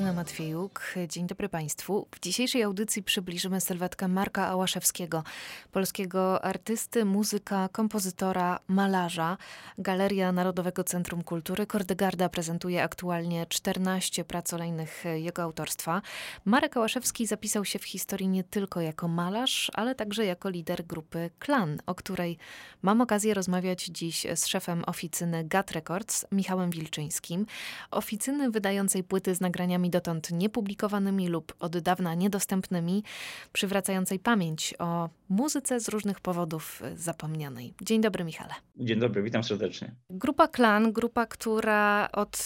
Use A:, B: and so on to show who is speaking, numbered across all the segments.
A: Martyna Matwiejuk. Dzień dobry Państwu. W dzisiejszej audycji przybliżymy sylwetkę Marka Ałaszewskiego, polskiego artysty, muzyka, kompozytora, malarza. Galeria Narodowego Centrum Kultury Kordegarda prezentuje aktualnie 14 prac olejnych jego autorstwa. Marek Ałaszewski zapisał się w historii nie tylko jako malarz, ale także jako lider grupy Klan, o której mam okazję rozmawiać dziś z szefem oficyny GAT Records, Michałem Wilczyńskim. Oficyny wydającej płyty z nagraniami dotąd niepublikowanymi lub od dawna niedostępnymi, przywracającej pamięć o muzyce z różnych powodów zapomnianej. Dzień dobry, Michale.
B: Dzień dobry, witam serdecznie.
A: Grupa Klan, grupa, która od y,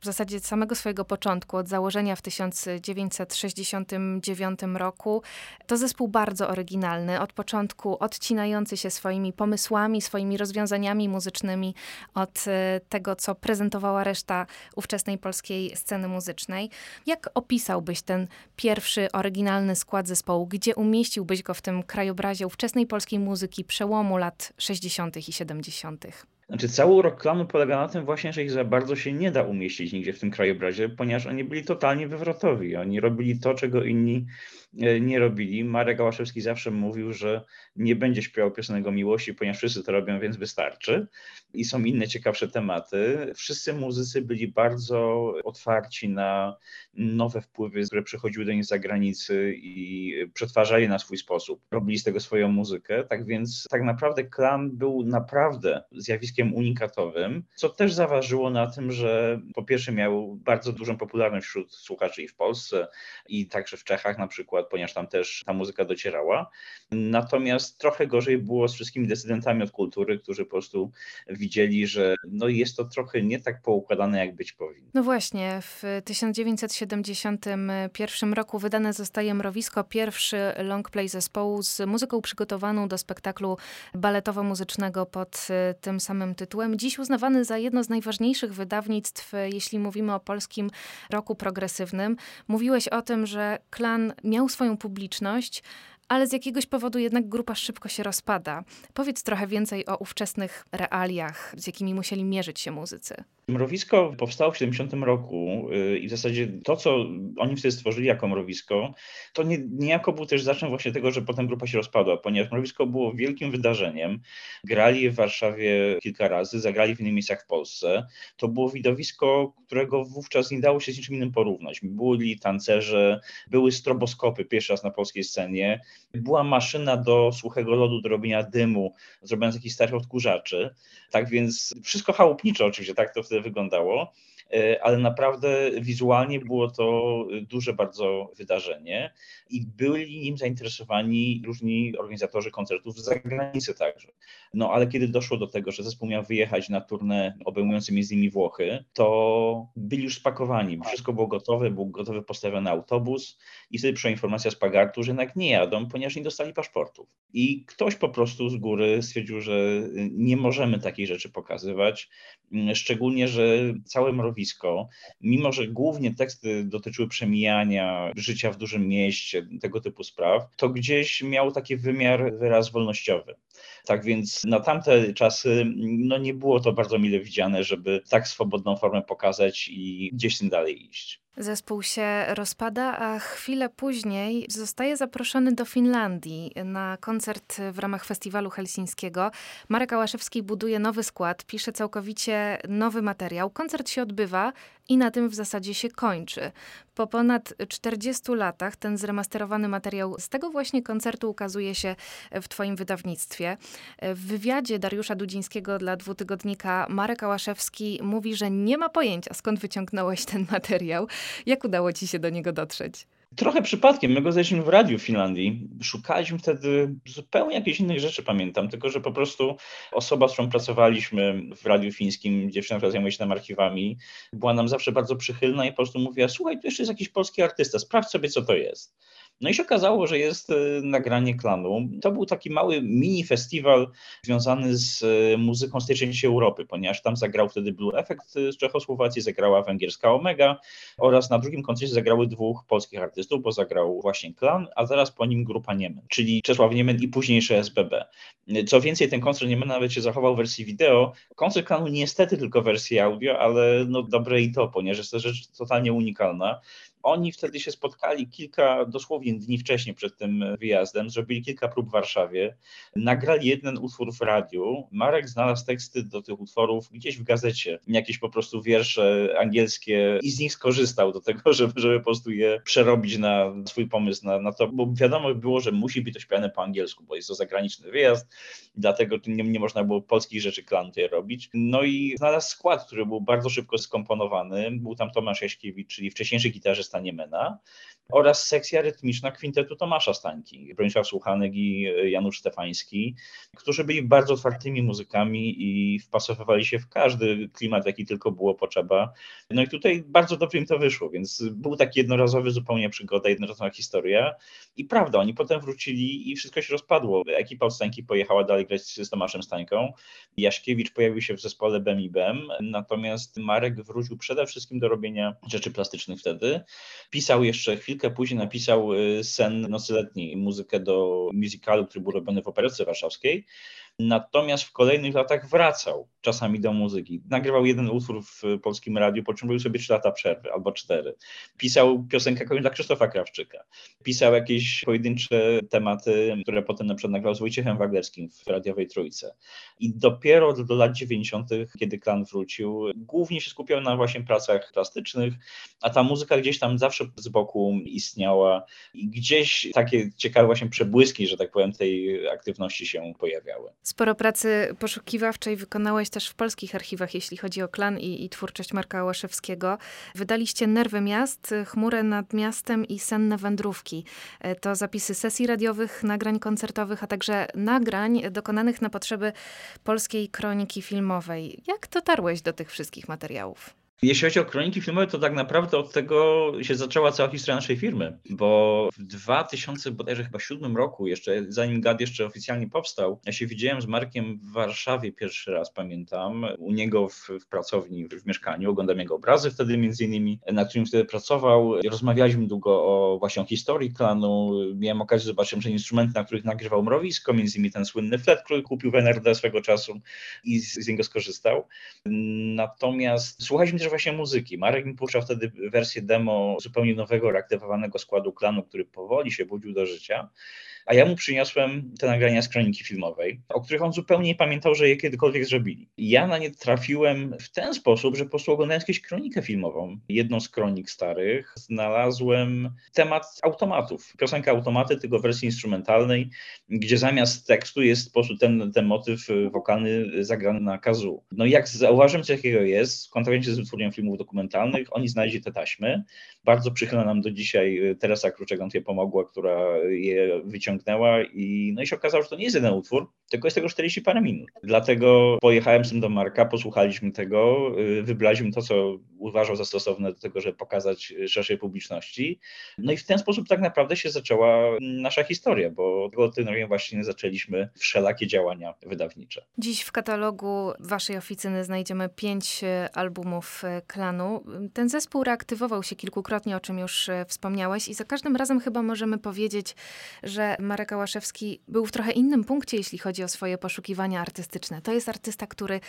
A: w zasadzie samego swojego początku, od założenia w 1969 roku, to zespół bardzo oryginalny, od początku odcinający się swoimi pomysłami, swoimi rozwiązaniami muzycznymi od y, tego, co prezentowała reszta ówczesnej polskiej sceny sceny muzycznej. Jak opisałbyś ten pierwszy, oryginalny skład zespołu? Gdzie umieściłbyś go w tym krajobrazie ówczesnej polskiej muzyki przełomu lat 60. i 70.?
B: Znaczy, cały urok klanu polega na tym właśnie, że ich za bardzo się nie da umieścić nigdzie w tym krajobrazie, ponieważ oni byli totalnie wywrotowi. Oni robili to, czego inni nie robili. Marek Ałaszewski zawsze mówił, że nie będzie śpiewał piosenek o miłości, ponieważ wszyscy to robią, więc wystarczy. I są inne ciekawsze tematy. Wszyscy muzycy byli bardzo otwarci na nowe wpływy, które przychodziły do nich z zagranicy i przetwarzali na swój sposób. Robili z tego swoją muzykę. Tak więc tak naprawdę klan był naprawdę zjawiskiem unikatowym, co też zaważyło na tym, że po pierwsze miał bardzo dużą popularność wśród słuchaczy i w Polsce, i także w Czechach na przykład, ponieważ tam też ta muzyka docierała. Natomiast trochę gorzej było z wszystkimi decydentami od kultury, którzy po prostu widzieli, że no jest to trochę nie tak poukładane, jak być powinno.
A: No właśnie, w 1971 roku wydane zostaje Mrowisko, pierwszy longplay zespołu z muzyką przygotowaną do spektaklu baletowo-muzycznego pod y, tym samym tytułem. Dziś uznawany za jedno z najważniejszych wydawnictw, jeśli mówimy o polskim roku progresywnym. Mówiłeś o tym, że klan miał swoją publiczność, ale z jakiegoś powodu jednak grupa szybko się rozpada. Powiedz trochę więcej o ówczesnych realiach, z jakimi musieli mierzyć się muzycy.
B: Mrowisko powstało w 70 roku y, i w zasadzie to, co oni wtedy stworzyli jako mrowisko, to nie, niejako był też zaczyn właśnie tego, że potem grupa się rozpadła, ponieważ mrowisko było wielkim wydarzeniem. Grali w Warszawie kilka razy, zagrali w innych miejscach w Polsce. To było widowisko, którego wówczas nie dało się z niczym innym porównać. Byli tancerze, były stroboskopy pierwszy raz na polskiej scenie, była maszyna do suchego lodu, do robienia dymu, zrobiona z jakichś starych odkurzaczy. Tak więc wszystko chałupniczo oczywiście, tak to wtedy wyglądało. E, ale naprawdę wizualnie było to duże bardzo wydarzenie i byli nim zainteresowani różni organizatorzy koncertów z zagranicy także. No ale kiedy doszło do tego, że zespół miał wyjechać na turnę obejmujący innymi Włochy, to byli już spakowani. Wszystko było gotowe, był gotowy postawiony autobus i wtedy przyszła informacja z Pagartu, że jednak nie jadą, ponieważ nie dostali paszportów. I ktoś po prostu z góry stwierdził, że nie możemy takiej rzeczy pokazywać, szczególnie, że całe mrowisko mimo że głównie teksty dotyczyły przemijania, życia w dużym mieście, tego typu spraw, to gdzieś miał taki wymiar, wyraz wolnościowy. Tak więc na tamte czasy no nie było to bardzo mile widziane, żeby tak swobodną formę pokazać i gdzieś tym dalej iść.
A: Zespół się rozpada, a chwilę później zostaje zaproszony do Finlandii na koncert w ramach festiwalu helsińskiego. Marek Ałaszewski buduje nowy skład, pisze całkowicie nowy materiał. Koncert się odbywa i na tym w zasadzie się kończy. Po ponad 40 latach ten zremasterowany materiał z tego właśnie koncertu ukazuje się w Twoim wydawnictwie. W wywiadzie Dariusza Dudzińskiego dla dwutygodnika Marek Ałaszewski mówi, że nie ma pojęcia skąd wyciągnąłeś ten materiał. Jak udało ci się do niego dotrzeć?
B: Trochę przypadkiem, my go znaleźliśmy w radiu w Finlandii. Szukaliśmy wtedy zupełnie jakichś innych rzeczy, pamiętam, tylko że po prostu osoba, z którą pracowaliśmy w radiu fińskim, dziewczyna, która zajmuje się tam archiwami, była nam zawsze bardzo przychylna i po prostu mówiła, słuchaj, tu jeszcze jest jakiś polski artysta, sprawdź sobie, co to jest. No i się okazało, że jest e, nagranie klanu. To był taki mały mini festiwal związany z e, muzyką z tej części Europy, ponieważ tam zagrał wtedy Blue Effect z Czechosłowacji, zagrała węgierska Omega oraz na drugim koncercie zagrały dwóch polskich artystów, bo zagrał właśnie klan, a zaraz po nim grupa Niemen, czyli Czesław Niemen i późniejszy SBB. Co więcej, ten koncert Niemen nawet się zachował w wersji wideo. Koncert klanu niestety tylko wersji audio, ale no dobre i to, ponieważ jest to rzecz totalnie unikalna. Oni wtedy się spotkali kilka, dosłownie dni wcześniej przed tym wyjazdem, zrobili kilka prób w Warszawie, nagrali jeden utwór w radiu. Marek znalazł teksty do tych utworów gdzieś w gazecie, jakieś po prostu wiersze angielskie i z nich skorzystał do tego, żeby, żeby po prostu je przerobić na swój pomysł na, na to, bo wiadomo było, że musi być to śpiewane po angielsku, bo jest to zagraniczny wyjazd, dlatego nie, nie można było polskich rzeczy klan robić. No i znalazł skład, który był bardzo szybko skomponowany. Był tam Tomasz Jaśkiewicz, czyli wcześniejszy gitarzysta Stanie Mena oraz sekcja rytmiczna kwintetu Tomasza Stańki, Bronisław Słuchanek i Janusz Stefański, którzy byli bardzo otwartymi muzykami i wpasowywali się w każdy klimat, jaki tylko było potrzeba. No i tutaj bardzo dobrze im to wyszło, więc był taki jednorazowy zupełnie przygoda, jednorazowa historia i prawda, oni potem wrócili i wszystko się rozpadło. Ekipa od Stańki pojechała dalej grać z Tomaszem Stańką, Jaśkiewicz pojawił się w zespole BEM i BEM, natomiast Marek wrócił przede wszystkim do robienia rzeczy plastycznych wtedy. Pisał jeszcze chwilkę później, napisał y, Sen Nocy Letniej, muzykę do musicalu, który był robiony w Operce Warszawskiej. Natomiast w kolejnych latach wracał czasami do muzyki. Nagrywał jeden utwór w polskim radiu, po czym był sobie trzy lata przerwy albo cztery. Pisał piosenkę dla Krzysztofa Krawczyka. Pisał jakieś pojedyncze tematy, które potem na przykład nagrał z Wojciechem Waglerskim w radiowej Trójce. I dopiero do lat 90., kiedy klan wrócił, głównie się skupiał na właśnie pracach plastycznych, a ta muzyka gdzieś tam zawsze z boku istniała i gdzieś takie ciekawe właśnie przebłyski, że tak powiem, tej aktywności się pojawiały.
A: Sporo pracy poszukiwawczej wykonałeś też w polskich archiwach, jeśli chodzi o klan i, i twórczość Marka Łaszewskiego. Wydaliście Nerwy Miast, Chmurę nad Miastem i Senne Wędrówki. E, to zapisy sesji radiowych, nagrań koncertowych, a także nagrań dokonanych na potrzeby polskiej kroniki filmowej. Jak dotarłeś do tych wszystkich materiałów?
B: Jeśli chodzi o kroniki filmowe, to tak naprawdę od tego się zaczęła cała historia naszej firmy, bo w 2000 bodajże chyba siódmym roku, jeszcze zanim GAD jeszcze oficjalnie powstał, ja się widziałem z Markiem w Warszawie pierwszy raz, pamiętam, u niego w, w pracowni, w, w mieszkaniu, oglądam jego obrazy wtedy między innymi, na którym wtedy pracował. Rozmawialiśmy długo o właśnie o historii klanu, miałem okazję zobaczyć że instrumenty, na których nagrywał Mrowisko, między innymi ten słynny flet, który kupił w NRD swego czasu i z, z niego skorzystał. Natomiast słuchaliśmy też właśnie muzyki. Marek mi puszczał wtedy wersję demo zupełnie nowego, reaktywowanego składu klanu, który powoli się budził do życia a ja mu przyniosłem te nagrania z kroniki filmowej, o których on zupełnie nie pamiętał, że je kiedykolwiek zrobili. Ja na nie trafiłem w ten sposób, że po prostu oglądając jakąś kronikę filmową, jedną z kronik starych, znalazłem temat automatów. Piosenka automaty, tylko w wersji instrumentalnej, gdzie zamiast tekstu jest po prostu ten, ten motyw wokalny zagrany na kazu. No i jak zauważyłem, co takiego jest, kontaktując się z wytwórnią filmów dokumentalnych, oni znaleźli te taśmy. Bardzo przychylna nam do dzisiaj Teresa Kruczek, je pomogła, która je wyciągnęła wyciągnęła i, no i się okazało, że to nie jest jeden utwór, tylko jest tego 40 parę minut. Dlatego pojechałem z tym do Marka, posłuchaliśmy tego, y, wybraliśmy to, co uważał za stosowne do tego, żeby pokazać szerszej publiczności. No i w ten sposób tak naprawdę się zaczęła nasza historia, bo od tym właśnie zaczęliśmy wszelakie działania wydawnicze.
A: Dziś w katalogu waszej oficyny znajdziemy pięć e, albumów klanu. Ten zespół reaktywował się kilkukrotnie, o czym już wspomniałeś i za każdym razem chyba możemy powiedzieć, że Marek Ałaszewski był w trochę innym punkcie, jeśli chodzi o swoje poszukiwania artystyczne. To jest artysta, który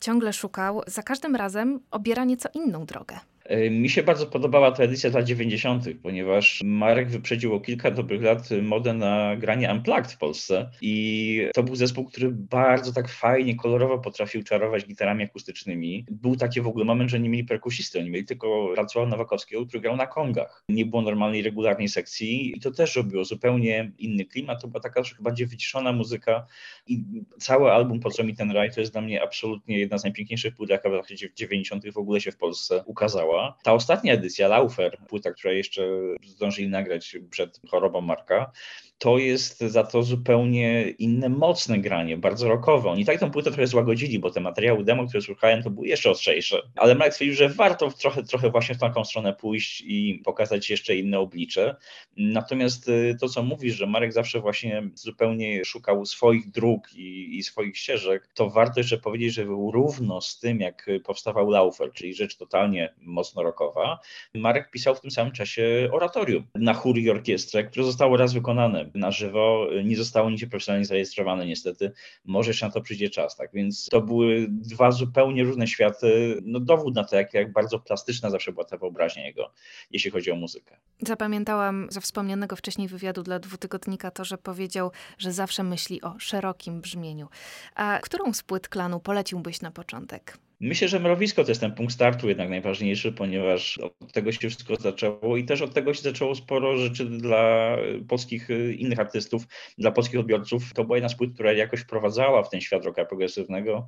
A: ciągle szukał, za każdym razem obiera nieco inną drogę.
B: E, mi się bardzo podobała ta edycja lat 90., ponieważ Marek wyprzedził o kilka dobrych lat modę na granie Unplugged w Polsce i to był zespół, który bardzo tak fajnie, kolorowo potrafił czarować gitarami akustycznymi. Był taki w ogóle moment, że nie mieli perkusisty, oni mieli tylko Racława Nowakowskiego, który grał na kongach. Nie było normalnej, regularnej sekcji i to też robiło zupełnie inny klimat. To była taka troszkę bardziej wyciszona muzyka i cały album Po co mi ten raj to jest dla mnie absolutnie jedna z najpiękniejszych płyt, jaka w latach 90. w ogóle się w Polsce ukazała Ta ostatnia edycja, Laufer, płyta, która jeszcze zdążyli nagrać przed chorobą Marka, to jest za to zupełnie inne, mocne granie, bardzo rockowe. Oni tak tą płytę trochę złagodzili, bo te materiały demo, które słuchałem, to były jeszcze ostrzejsze. Ale Marek stwierdził, że warto trochę, trochę właśnie w taką stronę pójść i pokazać jeszcze inne oblicze. Natomiast y, to, co mówisz, że Marek zawsze właśnie zupełnie szukał swoich dróg i, i swoich ścieżek, to warto jeszcze powiedzieć, że był równo z tym, jak powstawał Laufer, czyli rzecz totalnie mocno rockowa. Marek pisał w tym samym czasie oratorium na chór i orkiestrę, które zostało raz wykonane na żywo. Nie zostało nigdzie profesjonalnie zarejestrowane niestety. Może jeszcze na to przyjdzie czas, tak? Więc to były dwa zupełnie różne światy. No dowód na to, jak, jak bardzo plastyczna zawsze była ta wyobraźnia jego, jeśli chodzi o muzykę.
A: Zapamiętałam ze wspomnianego wcześniej wywiadu dla dwutygodnika to, że powiedział, że zawsze myśli o szerokim brzmieniu. A którą z płyt klanu poleciłbyś na początek?
B: Myślę, że mrowisko to jest ten punkt startu jednak najważniejszy, ponieważ od tego się wszystko zaczęło i też od tego się zaczęło sporo rzeczy dla polskich y, innych artystów, dla polskich odbiorców. To była jedna z płyt, która jakoś wprowadzała w ten świat rocka progresywnego,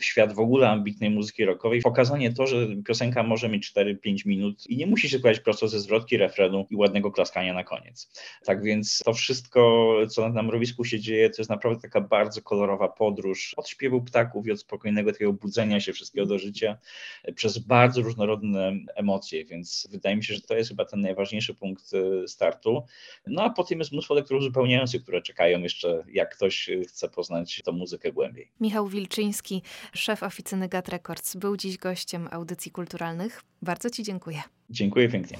B: w świat w ogóle ambitnej muzyki rockowej. Pokazanie to, że piosenka może mieć 4-5 minut i nie musi się składać prosto ze zwrotki refrenu i ładnego klaskania na koniec. Tak więc to wszystko, co na mrowisku się dzieje, to jest naprawdę taka bardzo kolorowa podróż od śpiewu ptaków i od spokojnego takiego budzenia się wszystkiego wszystkiego do życia przez bardzo różnorodne emocje, więc wydaje mi się, że to jest chyba ten najważniejszy punkt e, startu. No a potem jest mnóstwo lektur uzupełniających, które czekają jeszcze, jak ktoś chce poznać tą muzykę głębiej.
A: Michał Wilczyński, szef oficyny GAT Records, był dziś gościem audycji kulturalnych. Bardzo Ci dziękuję.
B: Dziękuję pięknie.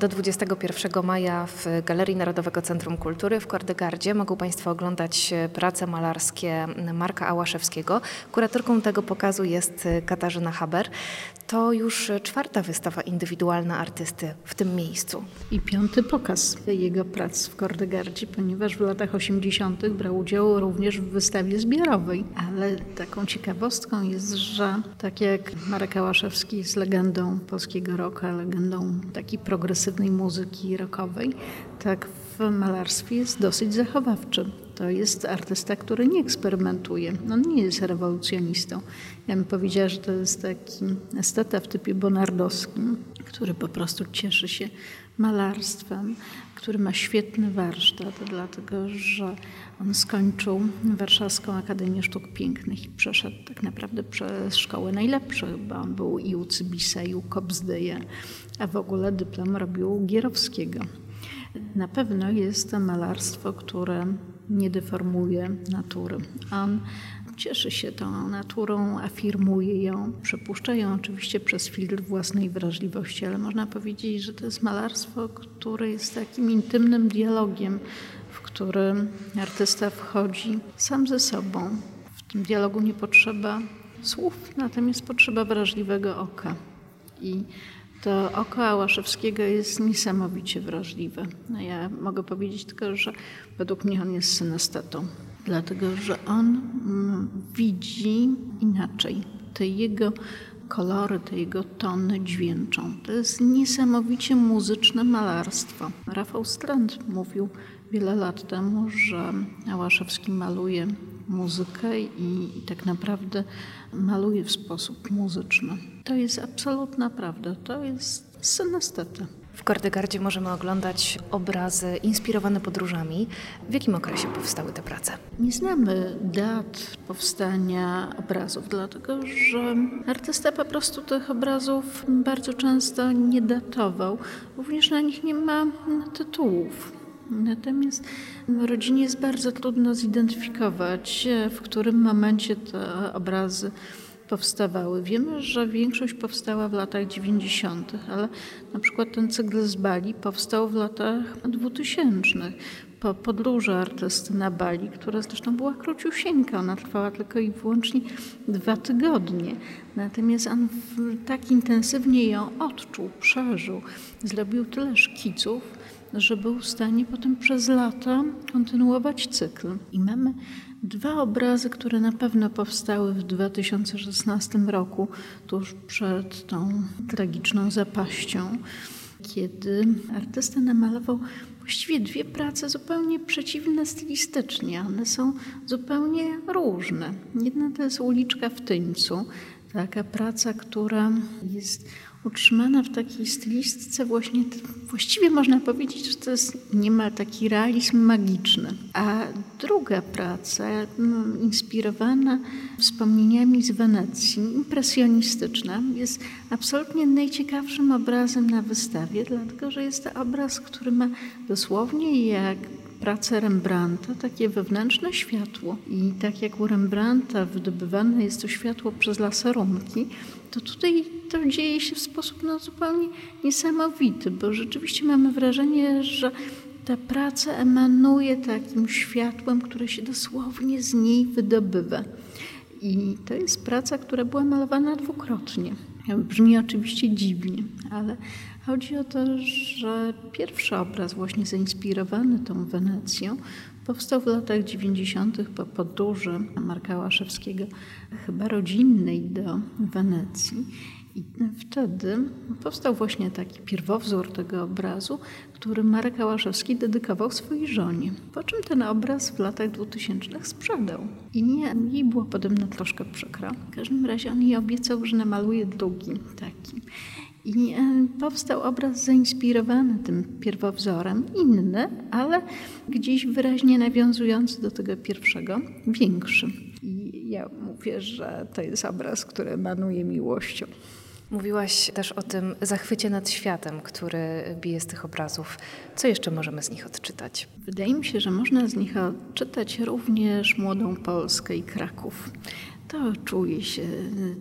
A: Do 21 maja w Galerii Narodowego Centrum Kultury w Kordegardzie mogą Państwo oglądać prace malarskie Marka Ałaszewskiego. Kuratorką tego pokazu jest Katarzyna Haber. To już czwarta wystawa indywidualna artysty w tym miejscu.
C: I piąty pokaz jego prac w Kordegardzie, ponieważ w latach 80. brał udział również w wystawie zbiorowej. Ale taką ciekawostką jest, że tak jak Marek Ałaszewski jest legendą polskiego roku, legendą takiej progresywnej muzyki rockowej, tak w malarstwie jest dosyć zachowawczy. To jest artysta, który nie eksperymentuje. On nie jest rewolucjonistą. Ja bym powiedziała, że to jest taki esteta w typie bonardowskim, który po prostu cieszy się malarstwem, który ma świetny warsztat, dlatego że on skończył Warszawską Akademię Sztuk Pięknych i przeszedł tak naprawdę przez szkołę najlepszych, bo on był i u Cybisa, i u Kobzdyja, a w ogóle dyplom robił Gierowskiego. Na pewno jest to malarstwo, które nie deformuje natury. On cieszy się tą naturą, afirmuje ją, przepuszcza ją oczywiście przez filtr własnej wrażliwości, ale można powiedzieć, że to jest malarstwo, które jest takim intymnym dialogiem, w którym artysta wchodzi sam ze sobą. W tym dialogu nie potrzeba słów, natomiast potrzeba wrażliwego oka. I to oko Ałaszewskiego jest niesamowicie wrażliwe. No ja mogę powiedzieć tylko, że według mnie on jest synestetą, dlatego że on mm, widzi inaczej. Te jego kolory, te jego tony dźwięczą. To jest niesamowicie muzyczne malarstwo. Rafał Strand mówił wiele lat temu, że Ałaszewski maluje muzykę i, i tak naprawdę maluje w sposób muzyczny. To jest absolutna prawda. To jest synesteta.
A: W Kordegardzie możemy oglądać obrazy inspirowane podróżami. W jakim okresie powstały te prace?
C: Nie znamy dat powstania obrazów, dlatego że artysta po prostu tych obrazów bardzo często nie datował. Również na nich nie ma tytułów. Natomiast rodzinie jest bardzo trudno zidentyfikować, w którym momencie te obrazy powstawały. Wiemy, że większość powstała w latach 90., ale na przykład ten cykl z Bali powstał w latach 2000 po podróży artysty na Bali, która zresztą była króciusieńka, ona trwała tylko i wyłącznie dwa tygodnie. Natomiast on tak intensywnie ją odczuł, przeżył, zrobił tyle szkiców, że był w stanie potem przez lata kontynuować cykl. I mamy dwa obrazy, które na pewno powstały w 2016 roku, tuż przed tą tragiczną zapaścią, kiedy artysta namalował właściwie dwie prace zupełnie przeciwne stylistycznie. One są zupełnie różne. Jedna to jest Uliczka w Tyńcu, taka praca, która jest utrzymana w takiej stylistyce właśnie, właściwie można powiedzieć, że to jest niemal taki realizm magiczny. A druga praca, no, inspirowana wspomnieniami z Wenecji, impresjonistyczna, jest absolutnie najciekawszym obrazem na wystawie, dlatego że jest to obraz, który ma dosłownie jak pracę Rembrandta, takie wewnętrzne światło. I tak jak u Rembrandta wydobywane jest to światło przez laserunki, to tutaj to dzieje się w sposób no, zupełnie niesamowity, bo rzeczywiście mamy wrażenie, że ta praca emanuje takim światłem, które się dosłownie z niej wydobywa. I to jest praca, która była malowana dwukrotnie. Brzmi oczywiście dziwnie, ale chodzi o to, że pierwszy obraz, właśnie zainspirowany tą Wenecją, powstał w latach 90. po podróży Marka Łaszewskiego, chyba rodzinnej do Wenecji. I wtedy powstał właśnie taki pierwowzór tego obrazu, który Marek Ałaszewski dedykował swojej żonie. Po czym ten obraz w latach 2000 sprzedał. I nie, jej było podobno troszkę przykro. W każdym razie on jej obiecał, że namaluje drugi taki. I e, powstał obraz zainspirowany tym pierwowzorem, inny, ale gdzieś wyraźnie nawiązujący do tego pierwszego, większy. I ja mówię, że to jest obraz, który emanuje miłością.
A: Mówiłaś też o tym zachwycie nad światem, który bije z tych obrazów. Co jeszcze możemy z nich odczytać?
C: Wydaje mi się, że można z nich odczytać również młodą Polskę i Kraków. To czuje się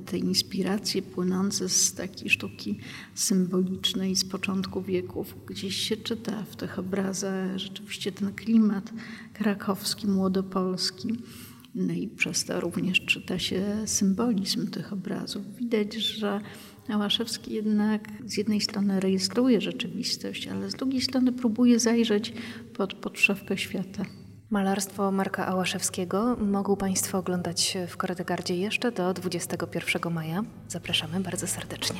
C: te inspiracje płynące z takiej sztuki symbolicznej z początku wieków. Gdzieś się czyta w tych obrazach rzeczywiście ten klimat krakowski, młodopolski. No i przez to również czyta się symbolizm tych obrazów. Widać, że Ałaszewski jednak z jednej strony rejestruje rzeczywistość, ale z drugiej strony próbuje zajrzeć pod podszewkę świata.
A: Malarstwo Marka Ałaszewskiego mogą Państwo oglądać w Koredegardzie jeszcze do 21 maja. Zapraszamy bardzo serdecznie.